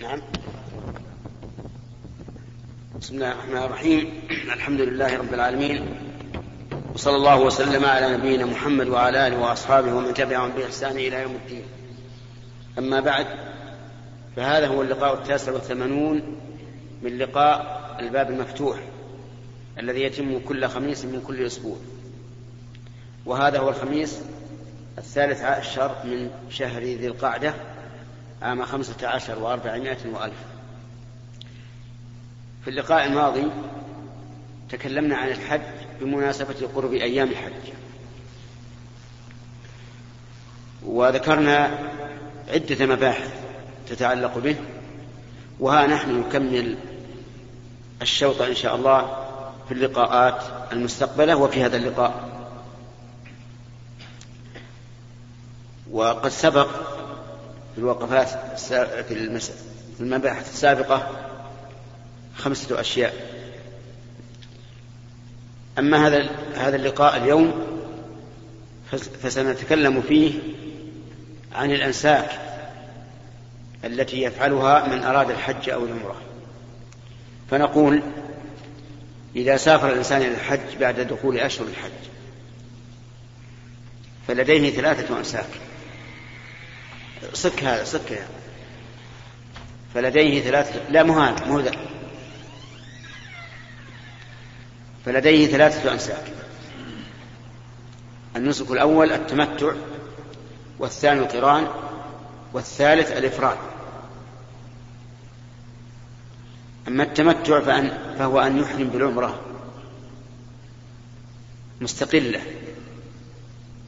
نعم. بسم الله الرحمن الرحيم. الحمد لله رب العالمين. وصلى الله وسلم على نبينا محمد وعلى آله وأصحابه ومن تبعهم بإحسان إلى يوم الدين. أما بعد فهذا هو اللقاء التاسع والثمانون من لقاء الباب المفتوح الذي يتم كل خميس من كل أسبوع. وهذا هو الخميس الثالث عشر من شهر ذي القعدة. عام خمسة عشر وأربعمائة وألف. في اللقاء الماضي تكلمنا عن الحج بمناسبة قرب أيام الحج. وذكرنا عدة مباحث تتعلق به وها نحن نكمل الشوط إن شاء الله في اللقاءات المستقبلة وفي هذا اللقاء. وقد سبق في الوقفات في المباحث السابقة خمسة أشياء. أما هذا هذا اللقاء اليوم فسنتكلم فيه عن الأنساك التي يفعلها من أراد الحج أو العمرة. فنقول إذا سافر الإنسان إلى الحج بعد دخول أشهر الحج فلديه ثلاثة أنساك. صك هذا صك هذا فلديه ثلاثة لا هذا مو فلديه ثلاثة أنساك. النسك الأول التمتع والثاني القران والثالث الإفراد. أما التمتع فأن فهو أن يحرم بالعمرة. مستقلة.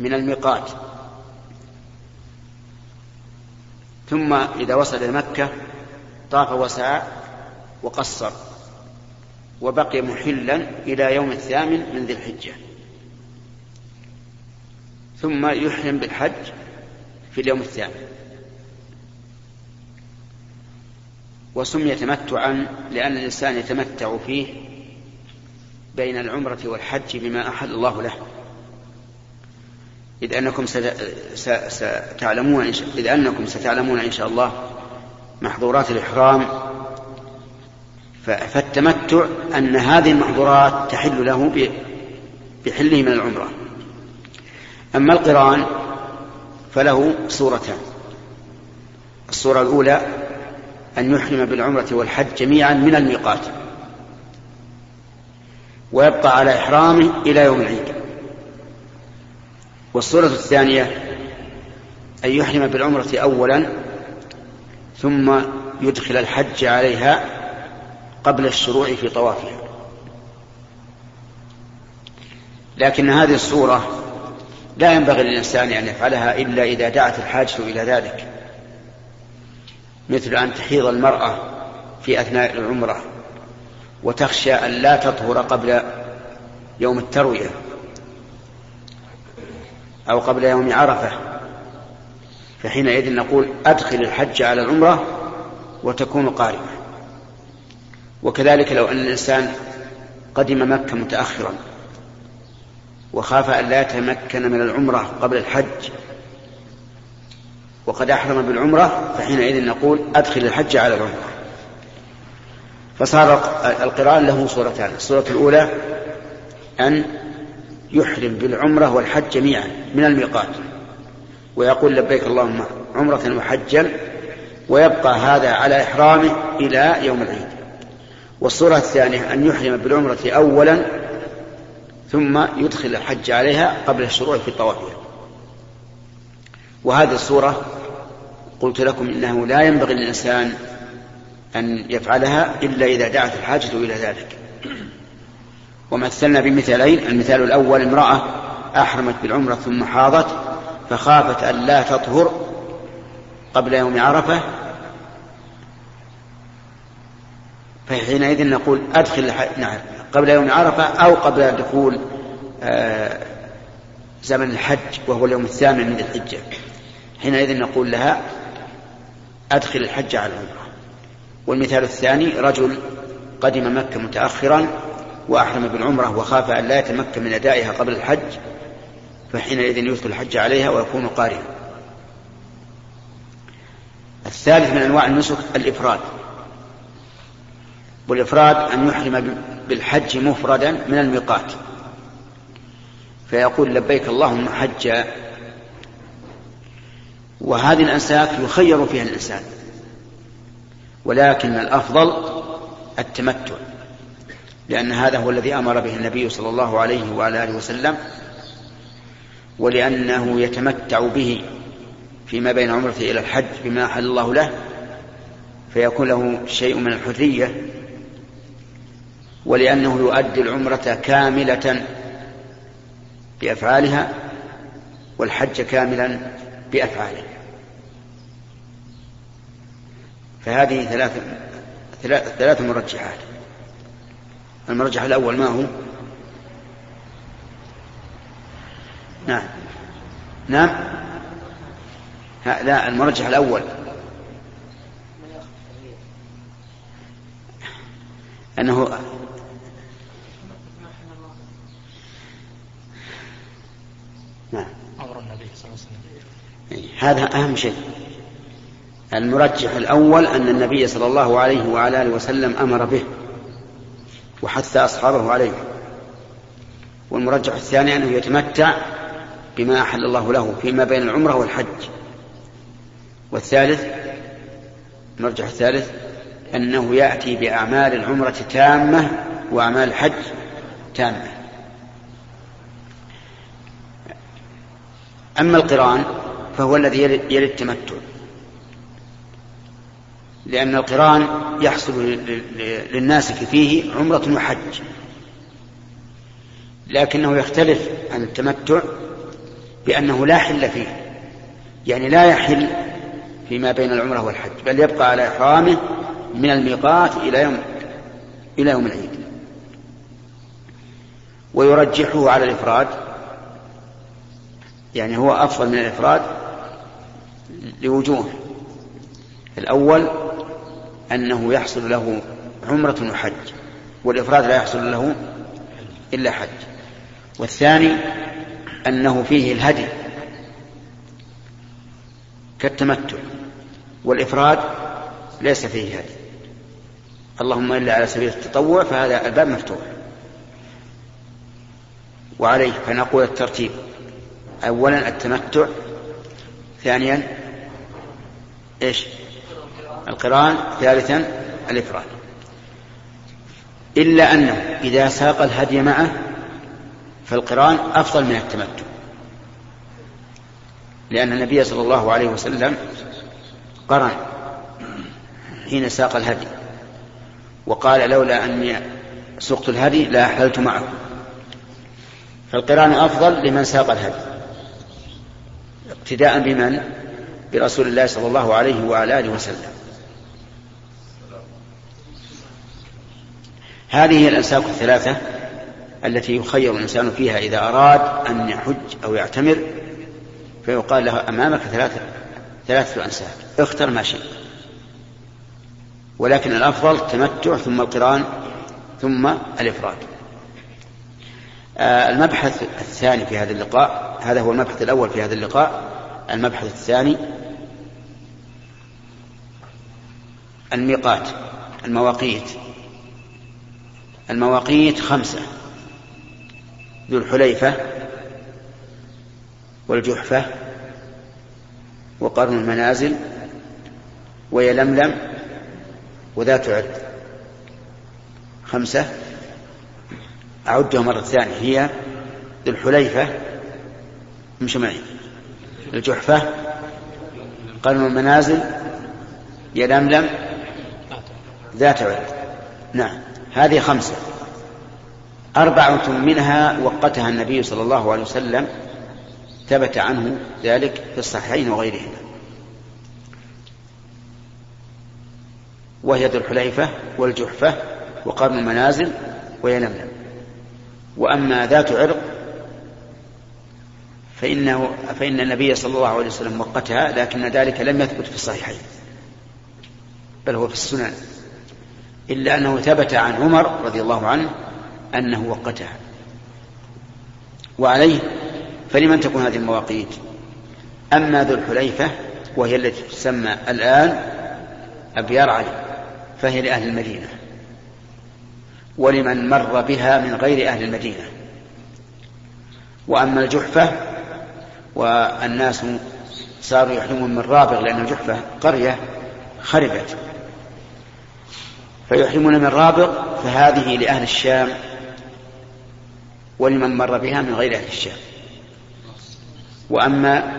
من الميقات. ثم إذا وصل إلى مكة طاف وسعى وقصر وبقي محلا إلى يوم الثامن من ذي الحجة. ثم يحرم بالحج في اليوم الثامن. وسمي تمتعا لأن الإنسان يتمتع فيه بين العمرة والحج بما أحل الله له. إذ أنكم ستعلمون إذ أنكم ستعلمون إن شاء الله محظورات الإحرام فالتمتع أن هذه المحظورات تحل له بحله من العمرة. أما القرآن فله صورتان. الصورة الأولى أن يحرم بالعمرة والحج جميعا من الميقات ويبقى على إحرامه إلى يوم العيد. والصورة الثانية أن يحرم بالعمرة أولا ثم يدخل الحج عليها قبل الشروع في طوافها. لكن هذه الصورة لا ينبغي للإنسان أن يفعلها إلا إذا دعت الحاجة إلى ذلك مثل أن تحيض المرأة في أثناء العمرة وتخشى أن لا تطهر قبل يوم التروية. أو قبل يوم عرفة فحينئذ نقول أدخل الحج على العمرة وتكون قاربة. وكذلك لو أن الإنسان قدم مكة متأخرا وخاف أن لا يتمكن من العمرة قبل الحج وقد أحرم بالعمرة فحينئذ نقول أدخل الحج على العمرة. فصار القرآن له صورتان الصورة الأولى أن يحرم بالعمرة والحج جميعا من الميقات. ويقول لبيك اللهم عمرة وحجا ويبقى هذا على إحرامه إلى يوم العيد. والصورة الثانية أن يحرم بالعمرة أولا ثم يدخل الحج عليها قبل الشروع في طوافها وهذه الصورة قلت لكم إنه لا ينبغي للإنسان أن يفعلها إلا إذا دعت الحاجة إلى ذلك. ومثلنا بمثالين المثال الأول امرأة أحرمت بالعمرة ثم حاضت فخافت أن لا تطهر قبل يوم عرفة. فحينئذ نقول أدخل نعم قبل يوم عرفة أو قبل دخول آه، زمن الحج وهو اليوم الثامن من الحجة. حينئذ نقول لها أدخل الحج على العمرة. والمثال الثاني رجل قدم مكة متأخرا وأحرم بالعمرة وخاف أن لا يتمكن من أدائها قبل الحج فحينئذ يدخل الحج عليها ويكون قارئا. الثالث من أنواع النسك الإفراد. والإفراد أن يحرم بالحج مفردا من الميقات. فيقول لبيك اللهم حجا. وهذه الأنساك يخير فيها الإنسان. ولكن الأفضل التمتع. لأن هذا هو الذي أمر به النبي صلى الله عليه وعلى آله وسلم ولأنه يتمتع به فيما بين عمرته إلى الحج بما أحل الله له فيكون له شيء من الحرية ولأنه يؤدي العمرة كاملة بأفعالها والحج كاملا بأفعاله. فهذه ثلاث ثلاث مرجحات. المرجح الأول ما هو؟ نعم. نعم؟ لا المرجح الأول. أنه نعم. أمر النبي صلى الله عليه وسلم. هذا أهم شيء. المرجح الأول أن النبي صلى الله عليه وعلى آله وسلم أمر به. وحث أصحابه عليه. والمرجح الثاني أنه يتمتع بما أحل الله له فيما بين العمرة والحج. والثالث المرجح الثالث أنه يأتي بأعمال العمرة تامة وأعمال الحج تامة. أما القرآن فهو الذي يلي التمتع. لأن القرآن يحصل للناسك فيه عمرة وحج. لكنه يختلف عن التمتع بأنه لا حل فيه. يعني لا يحل فيما بين العمرة والحج بل يبقى على إحرامه من الميقات إلى يوم إلى يوم العيد. ويرجحه على الإفراد يعني هو أفضل من الإفراد لوجوه. الأول أنه يحصل له عمرة وحج والإفراد لا يحصل له إلا حج. والثاني أنه فيه الهدي كالتمتع والإفراد ليس فيه هدي. اللهم إلا على سبيل التطوع فهذا الباب مفتوح. وعليه فنقول الترتيب. أولا التمتع ثانيا إيش؟ القرآن ثالثا الإفراد. إلا أنه إذا ساق الهدي معه فالقرآن أفضل من التمتع. لأن النبي صلى الله عليه وسلم قرن حين ساق الهدي وقال لولا أني سقت الهدي لأحللت معه فالقرآن أفضل لمن ساق الهدي. اقتداء بمن؟ برسول الله صلى الله عليه وعلى آله وسلم. هذه هي الأنساك الثلاثة التي يخير الإنسان فيها إذا أراد أن يحج أو يعتمر فيقال له أمامك ثلاثة ثلاثة أنساك اختر ما شئت. ولكن الأفضل التمتع ثم القران ثم الإفراد. آه، المبحث الثاني في هذا اللقاء هذا هو المبحث الأول في هذا اللقاء المبحث الثاني الميقات المواقيت. المواقيت خمسة. ذو الحليفة والجحفة وقرن المنازل ويلملم وذات عرض. خمسة. أعدها مرة ثانية. هي ذو الحليفة امشوا معي. الجحفة قرن المنازل يلملم ذات عرض. نعم. هذه خمسة. أربعة منها وقتها النبي صلى الله عليه وسلم ثبت عنه ذلك في الصحيحين وغيرهما. وهي ذو الحليفة والجحفة وقرن المنازل ويلملم وأما ذات عرق فإنه فإن النبي صلى الله عليه وسلم وقتها لكن ذلك لم يثبت في الصحيحين بل هو في السنن. إلا أنه ثبت عن عمر رضي الله عنه أنه وقتها. وعليه فلمن تكون هذه المواقيت؟ أما ذو الحليفة وهي التي تسمى الآن أبيار علي فهي لأهل المدينة. ولمن مر بها من غير أهل المدينة. وأما الجحفة والناس صاروا يحرمون من رابغ لأن الجحفة قرية خربت. فيحرمون من رابغ فهذه لأهل الشام ولمن مر بها من غير أهل الشام. وأما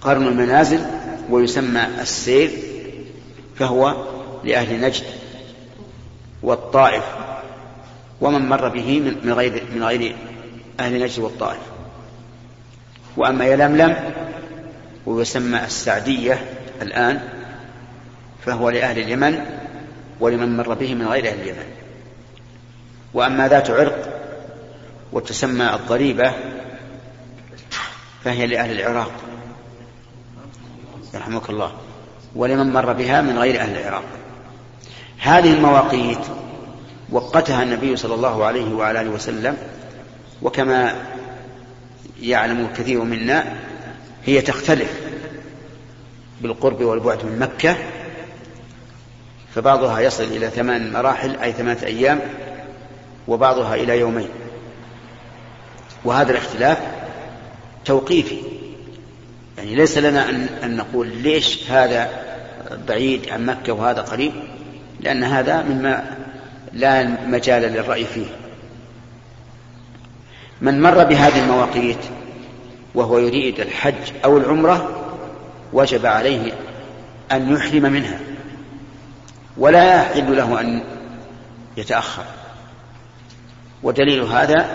قرن المنازل ويسمى السير فهو لأهل نجد والطائف ومن مر به من غير من غير أهل نجد والطائف. وأما يلملم ويسمى السعدية الآن فهو لأهل اليمن ولمن مر به من غير أهل اليمن. وأما ذات عرق وتسمى الضريبة فهي لأهل العراق. يرحمك الله. ولمن مر بها من غير أهل العراق. هذه المواقيت وقتها النبي صلى الله عليه وعلى آله وسلم وكما يعلم الكثير منا هي تختلف بالقرب والبعد من مكة فبعضها يصل إلى ثمان مراحل أي ثمانية أيام وبعضها إلى يومين. وهذا الاختلاف توقيفي. يعني ليس لنا أن, أن نقول ليش هذا بعيد عن مكة وهذا قريب لأن هذا مما لا مجال للرأي فيه. من مر بهذه المواقيت وهو يريد الحج أو العمرة وجب عليه أن يحرم منها. ولا يحل له أن يتأخر. ودليل هذا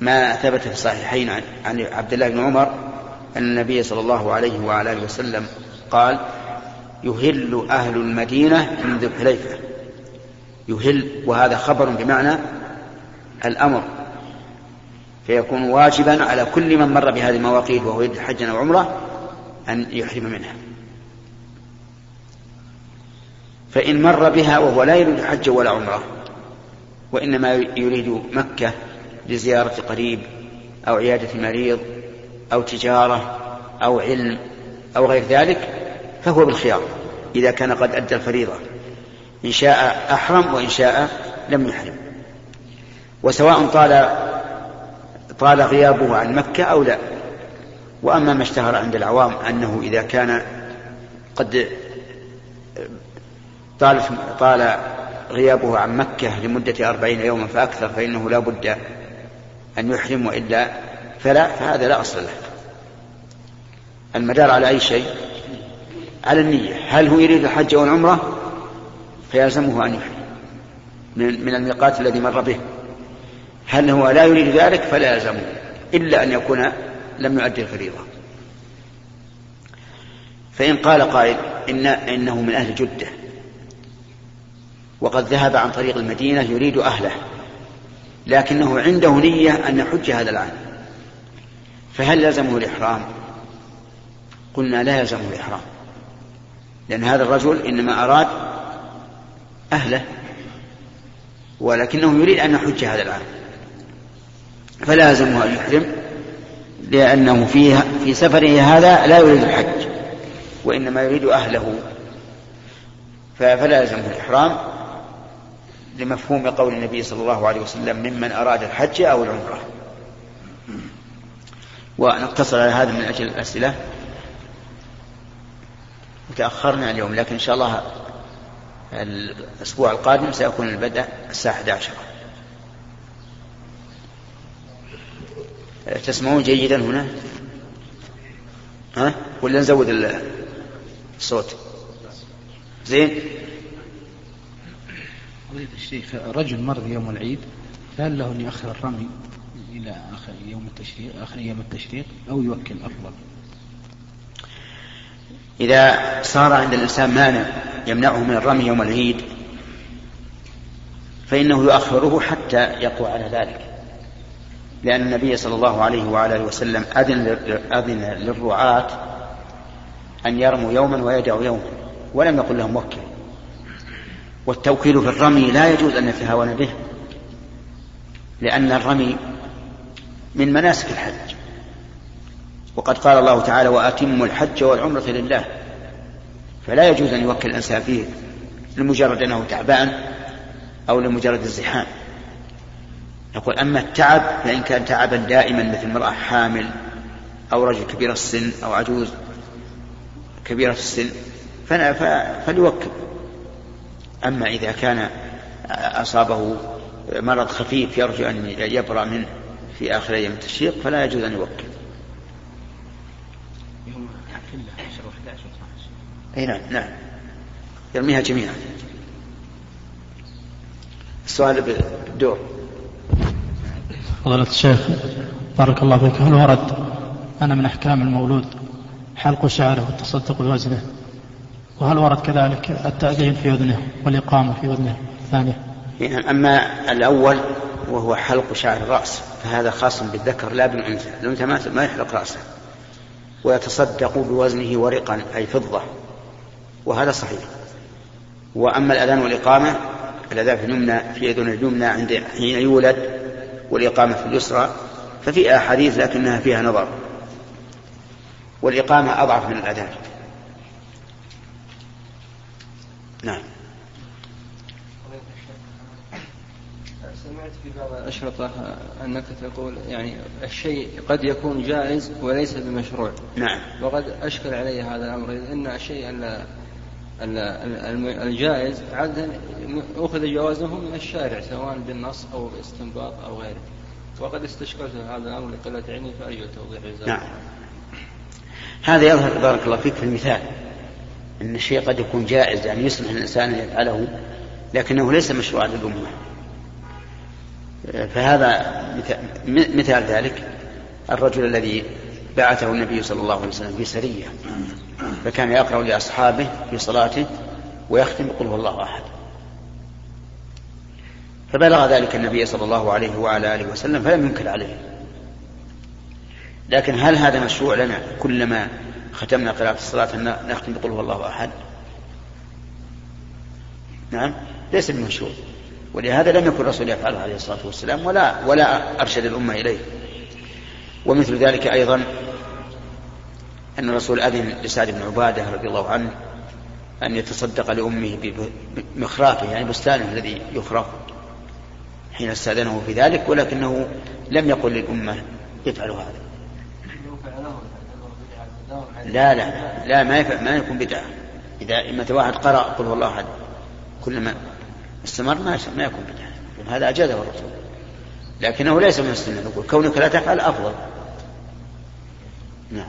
ما ثبت في الصحيحين عن عبد الله بن عمر أن النبي صلى الله عليه وعلى آله وسلم قال يهل أهل المدينة من ذي الحليفة. يهل وهذا خبر بمعنى الأمر. فيكون واجبا على كل من مر بهذه المواقيت وهو يريد حجا أو عمرة أن يحرم منها. فإن مر بها وهو لا يريد حجا ولا عمرة وإنما يريد مكة لزيارة قريب أو عيادة مريض أو تجارة أو علم أو غير ذلك فهو بالخيار إذا كان قد أدى الفريضة. إن شاء أحرم وإن شاء لم يحرم. وسواء طال طال غيابه عن مكة أو لا. وأما ما اشتهر عند العوام أنه إذا كان قد طال طال غيابه عن مكة لمدة أربعين يوما فأكثر فإنه لا بد أن يحرم وإلا فلا فهذا لا أصل له. المدار على أي شيء؟ على النية. هل هو يريد الحج أو العمرة؟ فيلزمه أن يحرم. من الميقات الذي مر به. هل هو لا يريد ذلك؟ فلا يلزمه. إلا أن يكون لم يؤدي الفريضة. فإن قال قائل إن إنه من أهل جدة. وقد ذهب عن طريق المدينة يريد أهله لكنه عنده نية أن يحج هذا العام. فهل لزمه الإحرام؟ قلنا لا يلزمه الإحرام لأن هذا الرجل إنما أراد أهله ولكنه يريد أن يحج هذا العام. فلا يلزمه أن يحرم لأنه فيها في سفره هذا لا يريد الحج وإنما يريد أهله. فلا يلزمه الإحرام. لمفهوم قول النبي صلى الله عليه وسلم ممن أراد الحج أو العمرة. ونقتصر على هذا من أجل الأسئلة. تأخرنا اليوم لكن إن شاء الله الأسبوع القادم سيكون البدء الساعة 11 تسمعون جيدا هنا؟ ها؟ ولا نزود الصوت؟ زين؟ فضيلة الشيخ رجل مر يوم العيد فهل له أن يؤخر الرمي إلى آخر يوم التشريق آخر أيام التشريق أو يوكل أفضل؟ إذا صار عند الإنسان مانع يمنعه من الرمي يوم العيد فإنه يؤخره حتى يقوى على ذلك. لأن النبي صلى الله عليه وعلى آله وسلم أذن أذن للرعاة أن يرموا يوما ويدعوا يوما ولم يقل لهم وكل والتوكيل في الرمي لا يجوز أن يتهاون به لأن الرمي من مناسك الحج. وقد قال الله تعالى وأتموا الحج والعمرة لله. فلا يجوز أن يوكل الإنسان فيه لمجرد أنه تعبان أو لمجرد الزحام. يقول أما التعب فإن كان تعبا دائما مثل امرأة حامل أو رجل كبير السن أو عجوز كبيرة السن فليوكل. أما إذا كان أصابه مرض خفيف يرجو أن يبرأ منه في آخر أيام التشريق فلا يجوز أن يوكل. يوم أي نعم نعم. يرميها جميعا. السؤال بالدور. فضيلة الشيخ بارك الله فيك. هل ورد أنا من أحكام المولود حلق شعره والتصدق بوزنه وهل ورد كذلك التأذين في أذنه والإقامة في أذنه؟ الثانية يعني أما الأول وهو حلق شعر الرأس فهذا خاص بالذكر لا بالأنثى. الأنثى ما يحلق رأسه. ويتصدق بوزنه ورقا أي فضة. وهذا صحيح. وأما الأذان والإقامة الأذان في اليمنى في أذن اليمنى عند حين يولد والإقامة في اليسرى ففي أحاديث لكنها فيها نظر. والإقامة أضعف من الأذان. نعم. سمعت في بعض الأشرطة أنك تقول يعني الشيء قد يكون جائز وليس بمشروع. نعم. وقد أشكل علي هذا الأمر إن الشيء الجائز عادة أخذ جوازه من الشارع سواء بالنص أو باستنباط أو غيره. وقد استشكلت هذا الأمر لقلة علمي فأرجو توضيح نعم. هذا يظهر بارك الله فيك في المثال. أن الشيء قد يكون جائز يعني يسمح الإنسان أن يفعله لكنه ليس مشروعا للأمة. فهذا مثال ذلك الرجل الذي بعثه النبي صلى الله عليه وسلم في سرية فكان يقرأ لأصحابه في صلاته ويختم بقل هو الله أحد. فبلغ ذلك النبي صلى الله عليه وعلى آله وسلم فلم ينكر عليه. لكن هل هذا مشروع لنا؟ كلما ختمنا قراءة الصلاة أن نختم بقل هو الله أحد. نعم ليس بمشروع. ولهذا لم يكن الرسول يفعله عليه الصلاة والسلام ولا ولا أرشد الأمة إليه. ومثل ذلك أيضا أن الرسول أذن لسعد بن عبادة رضي الله عنه أن يتصدق لأمه بمخرافه يعني بستانه الذي يخرف حين استأذنه في ذلك ولكنه لم يقل للأمة افعلوا هذا. لا لا لا ما يفعل ما يكون بدعة. إذا متى واحد قرأ قل هو الله أحد كلما استمر ما ما يكون بدعة. هذا أجازه الرسول. لكنه ليس من السنة. نقول كونك لا تفعل أفضل. نعم.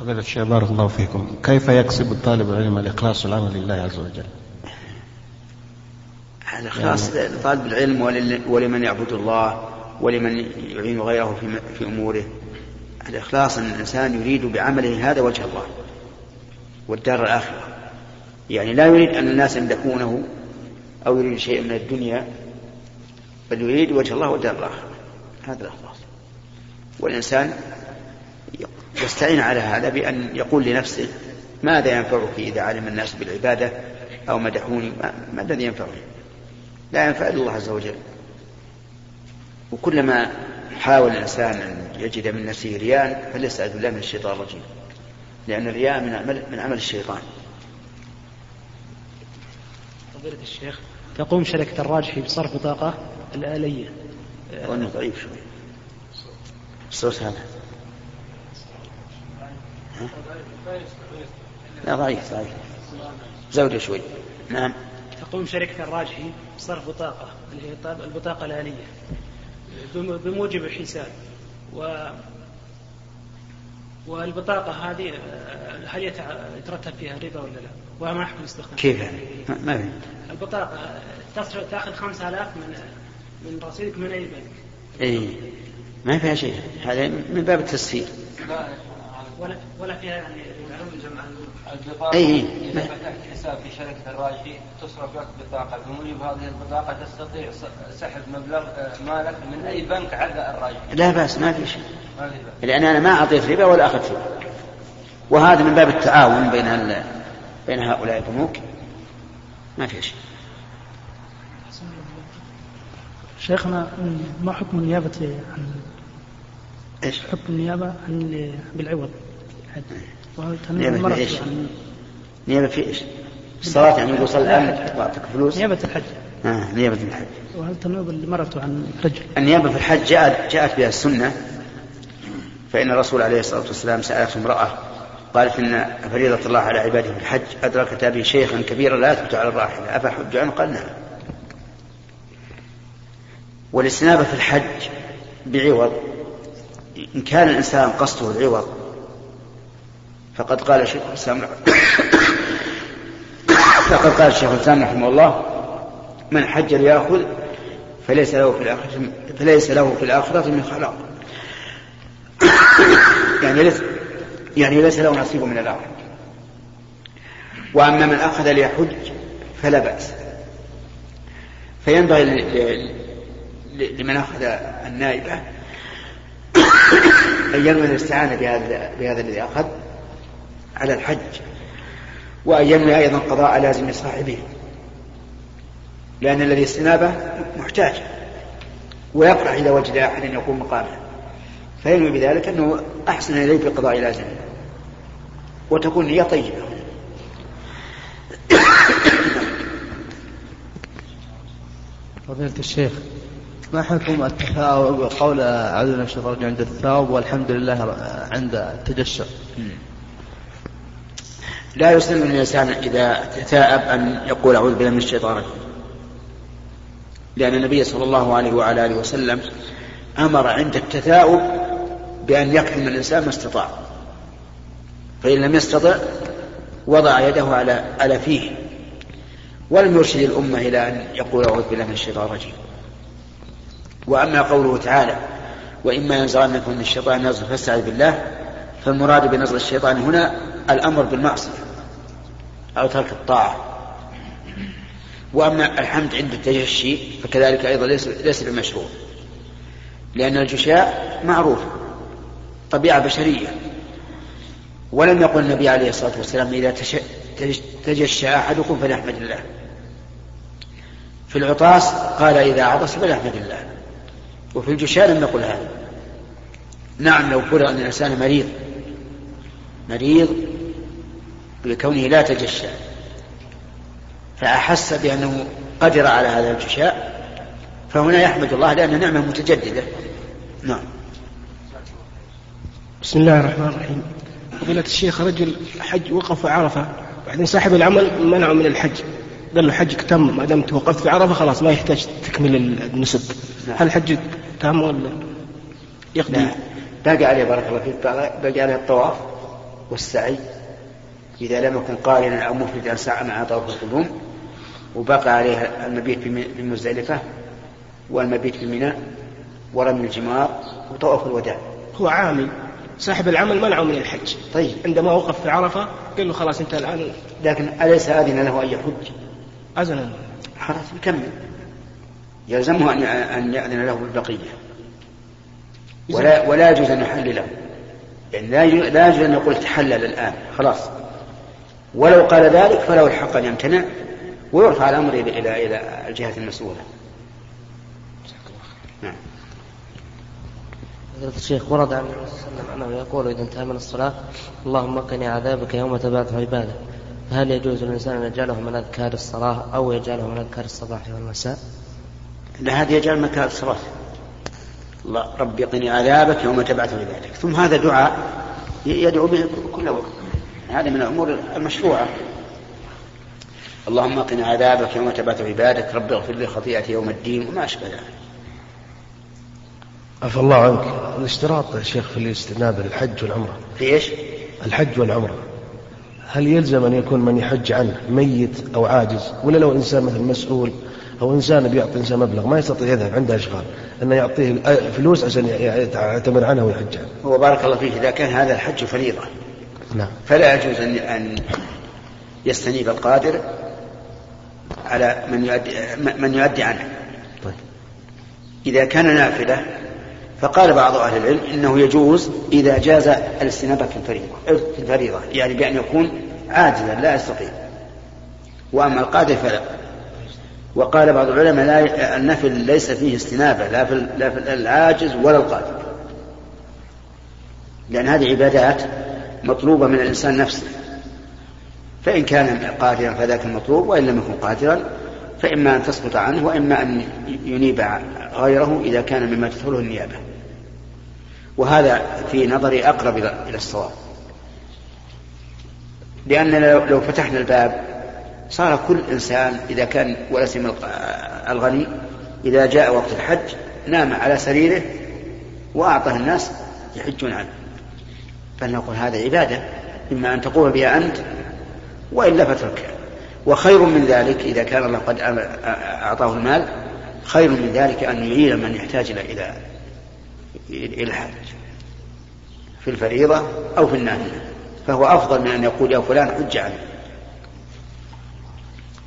فضيلة الشيخ بارك الله فيكم. كيف يكسب الطالب العلم الإخلاص والعمل لله عز وجل؟ الإخلاص يعني لطالب العلم ولمن يعبد الله ولمن يعين غيره في, في أموره. الإخلاص أن الإنسان يريد بعمله هذا وجه الله والدار الآخرة. يعني لا يريد أن الناس يمدحونه أو يريد شيئا من الدنيا بل يريد وجه الله والدار الآخرة. هذا الإخلاص. والإنسان يستعين على هذا بأن يقول لنفسه ماذا ينفعك إذا علم الناس بالعبادة أو مدحوني؟ ما الذي ينفعني؟ لا ينفع إلا الله عز وجل. وكلما حاول الإنسان أن يجد من نفسه رياء فليستعذ بالله من الشيطان الرجيم. لأن الرياء من عمل من عمل الشيطان. فضيلة الشيخ تقوم شركة الراجحي بصرف بطاقة الآلية. وأنه ضعيف شوي. الصوت هذا. لا ضعيف ضعيف. زوجة شوي. نعم. تقوم شركة الراجحي بصرف بطاقة اللي هي البطاقة الآلية. بموجب الحساب و والبطاقة هذه هل يترتب فيها ربا ولا لا؟ وما يحكم الاستخدام؟ كيف يعني؟ ما في البطاقة تأخذ 5000 من من رصيدك من أي بنك؟ اي ما فيها شيء هذا من باب التسهيل ولا ولا فيها يعني البطاقة أي إذا فتحت حساب في شركة الراجحي تصرف لك بطاقة. بموجب هذه البطاقة تستطيع سحب مبلغ آه، مالك من أي بنك عدا الراجحي لا بأس ما في شيء. لأن أنا ما أعطيت ربا ولا أخذت ربا. وهذا من باب التعاون بين بين هؤلاء البنوك. ما في شيء. شيخنا ما حكم النيابة عن إيش؟ حكم النيابة عن بالعوض؟ وهل تنوب نيابة إيش؟ نيابة في إيش؟ الصلاة يعني يقول صلى الآن واعطيك فلوس. نيابة الحج. آه نيابة الحج. وهل تنوب المرأة عن رجل النيابة في الحج جاءت جاءت بها السنة. فإن الرسول عليه الصلاة والسلام سألته امرأة قالت إن فريضة الله على عباده في الحج أدركت به شيخا كبيرا لا يثبت على الراحلة أفحج عنه قال نعم. والاستنابة في الحج بعوض. إن كان الإنسان قصده العوض فقد قال شيخ الإسلام فقد قال الشيخ الإسلام رحمه الله من حج ليأخذ فليس له في الآخرة فليس له في الآخرة من خلاق. يعني ليس يعني ليس له نصيب من الآخرة. وأما من أخذ ليحج فلا بأس. فينبغي لمن أخذ النائبة أن ينوي الاستعانة بهذا بهذا الذي أخذ. على الحج وأن ينوي أيضا قضاء لازم صاحبه لأن الذي استنابه محتاج ويفرح إذا وجد أحد يقوم مقامه. فينوي بذلك أنه أحسن إليه في قضاء لازمه وتكون نية طيبة. فضيلة الشيخ. ما حكم التفاؤل قول أعوذ بالله من الشيطان الرجيم عند الثوب والحمد لله عند التجشع لا يسلم الإنسان إذا تثاءب أن يقول أعوذ بالله من الشيطان الرجيم. لأن النبي صلى الله عليه وعلى آله وسلم أمر عند التثاؤب بأن يكتم الإنسان ما استطاع. فإن لم يستطع وضع يده على على فيه. ولم يرشد الأمة إلى أن يقول أعوذ بالله من الشيطان الرجيم. وأما قوله تعالى وإما ينزغنك من الشيطان نزغ فاستعذ بالله. فالمراد بنزغ الشيطان هنا الأمر بالمعصية. أو ترك الطاعة. وأما الحمد عند التجشي فكذلك أيضا ليس ليس بمشروع. لأن الجشاء معروف طبيعة بشرية. ولم يقل النبي عليه الصلاة والسلام إذا تجشى أحدكم فليحمد الله. في العطاس قال إذا عطس فليحمد الله. وفي الجشاء لم يقل هذا. نعم لو فرض أن الإنسان مريض. مريض بكونه لا تجشى. فأحس بأنه قدر على هذا الجشاء. فهنا يحمد الله لأن نعمة متجددة. نعم. بسم الله الرحمن الرحيم. فضيلة الشيخ رجل حج وقف في عرفة. بعدين صاحب العمل منعه من الحج. قال له حجك تم ما دمت وقفت في عرفة خلاص ما يحتاج تكمل النسك نعم. هل حجك تام ولا يقضي؟ لا باقي عليه بارك الله فيك. باقي عليه الطواف والسعي. إذا لم يكن قارنا أو مفردا سعى مع طواف القدوم وبقى عليه المبيت في مزدلفة والمبيت في منى ورمي الجمار وطواف الوداع. هو عامل. صاحب العمل منعه من الحج. طيب. عندما وقف في عرفة قال له خلاص انت الآن لكن أليس أذن له أن يحج؟ أذن خلاص يكمل يلزمه أن أن يأذن له بالبقية. ولا ولا يجوز أن يحلله يعني لا لا يجوز أن يقول تحلل الآن خلاص. ولو قال ذلك فله الحق أن يمتنع ويرفع الأمر إلى إلى إلى الجهة المسؤولة. نعم. فضيلة الشيخ ورد عن النبي صلى الله عليه وسلم أنه يقول إذا انتهى من الصلاة اللهم قني عذابك يوم تبعث عبادك فهل يجوز للإنسان أن يجعله من أذكار الصلاة أو يجعله من أذكار الصباح والمساء؟ لا هذا يجعل مكان الصلاة. الله ربي قني عذابك يوم تبعث عبادك ثم هذا دعاء يدعو به كل وقت. هذا من الأمور المشروعة. اللهم قنا عذابك يوم تبعث عبادك رب اغفر لي خطيئتي يوم الدين وما أشبه ذلك. عفى الله عنك. الاشتراط يا شيخ في الاستنابة للحج والعمرة. في إيش؟ الحج والعمرة. هل يلزم أن يكون من يحج عنه ميت أو عاجز؟ ولا لو إنسان مثل مسؤول أو إنسان بيعطي إنسان مبلغ ما يستطيع يذهب عنده أشغال. أنه يعطيه فلوس عشان يعتمر عنه ويحج عنه. هو بارك الله فيك. إذا كان هذا الحج فريضة. نعم. فلا يجوز أن أن يستنيب القادر على من يؤدي من يؤدي عنه. طيب. إذا كان نافلة فقال بعض أهل العلم إنه يجوز إذا جاز الاستنابة في الفريضة. في الفريضة. يعني بأن يكون عاجزا لا يستطيع وأما القادر فلا. وقال بعض العلماء لا النفل ليس فيه استنابة لا في لا في العاجز ولا القادر. لأن هذه عبادات مطلوبة من الإنسان نفسه. فإن كان قادرا فذاك المطلوب وإن لم يكن قادرا فإما أن تسقط عنه وإما أن ينيب غيره إذا كان مما تدخله النيابة. وهذا في نظري أقرب إلى الصواب. لأن لو فتحنا الباب صار كل إنسان إذا كان ولا سيما الغني إذا جاء وقت الحج نام على سريره وأعطاه الناس يحجون عنه. فلنقول هذا عبادة إما أن تقوم بها أنت وإلا فتركها وخير من ذلك إذا كان الله قد أعطاه المال خير من ذلك أن يعين من يحتاج إلى إلى الحج في الفريضة أو في النافلة. فهو أفضل من أن يقول يا فلان حج عني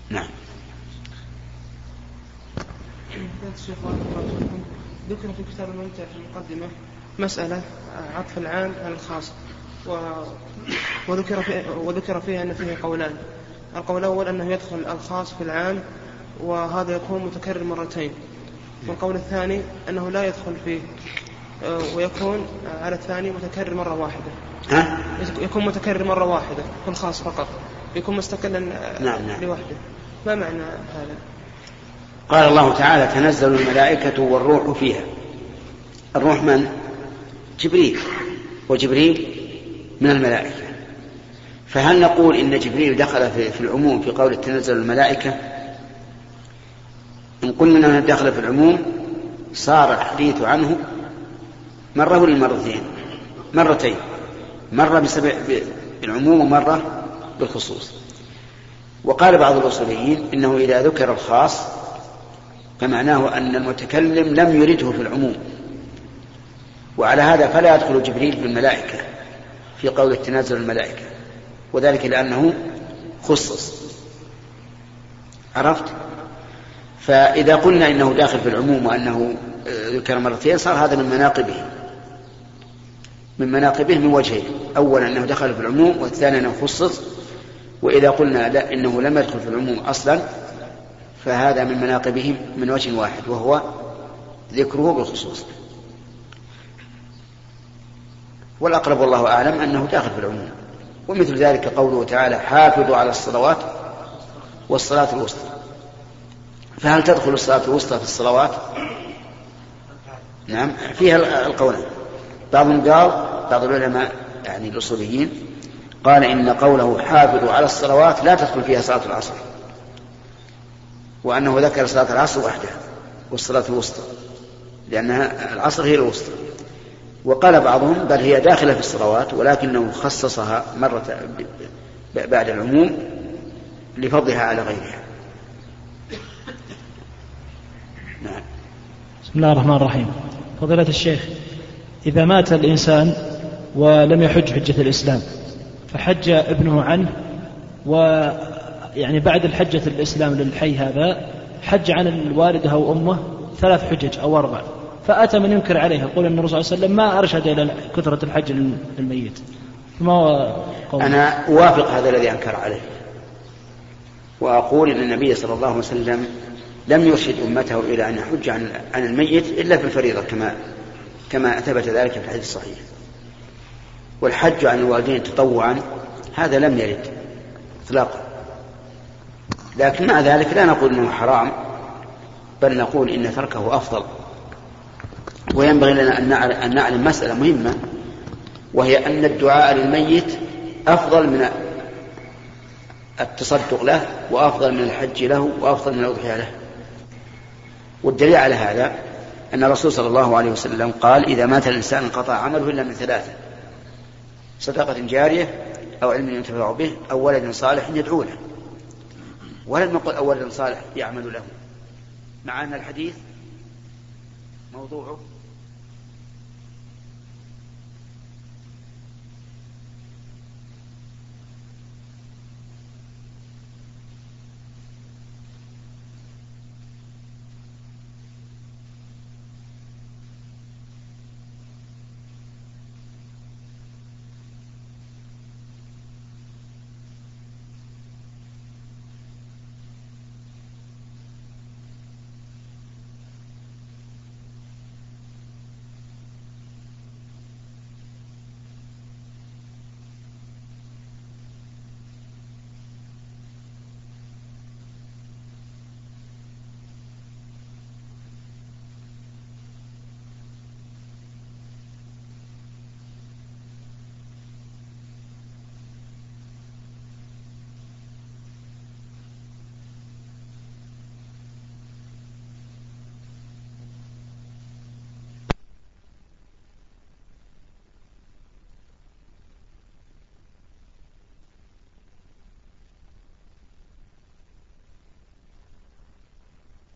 نعم. ذكر في كتاب الممتع في المقدمة مسألة عطف العام على الخاص و... وذكر في... وذكر فيها أن فيه قولان. القول الأول أنه يدخل الخاص في العام وهذا يكون متكرر مرتين. والقول الثاني أنه لا يدخل فيه آه، ويكون على الثاني متكرر مرة واحدة. ها؟ يكون متكرر مرة واحدة في الخاص فقط. يكون مستقلا آه، نعم نعم. لوحده. ما معنى هذا؟ قال الله تعالى تنزل الملائكة والروح فيها. الروح من؟ جبريل وجبريل من الملائكة. فهل نقول إن جبريل دخل في العموم في قول تنزل الملائكة؟ إن قلنا أنه دخل في العموم صار الحديث عنه مرة ولا مرتين مرتين. مرة بسبب بالعموم ومرة بالخصوص. وقال بعض الأصوليين إنه إذا ذكر الخاص فمعناه أن المتكلم لم يرده في العموم. وعلى هذا فلا يدخل جبريل بالملائكة في قول التنازل الملائكة. وذلك لأنه خصص. عرفت؟ فإذا قلنا إنه داخل في العموم وأنه ذكر مرتين صار هذا من مناقبه. من مناقبه من وجهين أولا أنه دخل في العموم والثاني أنه خصص. وإذا قلنا لا إنه لم يدخل في العموم أصلا فهذا من مناقبه من وجه واحد وهو ذكره بالخصوص. والأقرب والله أعلم أنه داخل في العموم. ومثل ذلك قوله تعالى حافظوا على الصلوات والصلاة الوسطى فهل تدخل الصلاة الوسطى في الصلوات؟ نعم فيها القولان. بعضهم قال بعض العلماء يعني الأصوليين قال إن قوله حافظوا على الصلوات لا تدخل فيها صلاة العصر وأنه ذكر صلاة العصر وحدها والصلاة الوسطى لأنها العصر هي الوسطى. وقال بعضهم بل هي داخلة في الصلوات ولكنه خصصها مرة بعد العموم لفضلها على غيرها. نعم. بسم الله الرحمن الرحيم. فضيلة الشيخ إذا مات الإنسان ولم يحج حجة الإسلام فحج ابنه عنه ويعني بعد الحجة الإسلام للحي هذا حج عن الوالدة أو أمه ثلاث حجج أو أربع. فأتى من ينكر عليه يقول أن الرسول صلى الله عليه وسلم ما أرشد إلى كثرة الحج للميت. ما هو قول أنا أوافق هذا الذي أنكر عليه. وأقول أن النبي صلى الله عليه وسلم لم يرشد أمته إلى أن يحج عن عن الميت إلا في الفريضة كما كما ثبت ذلك في الحديث الصحيح. والحج عن الوالدين تطوعا هذا لم يرد إطلاقا. لكن مع ذلك لا نقول أنه حرام بل نقول إن تركه أفضل. وينبغي لنا أن نعلم مسألة مهمة وهي أن الدعاء للميت أفضل من التصدق له وأفضل من الحج له وأفضل من الأضحية له. والدليل على هذا أن الرسول صلى الله عليه وسلم قال إذا مات الإنسان انقطع عمله إلا من ثلاثة صدقة جارية أو علم ينتفع به أو ولد صالح يدعو له. ولم يقل أو ولد صالح يعمل له مع أن الحديث موضوعه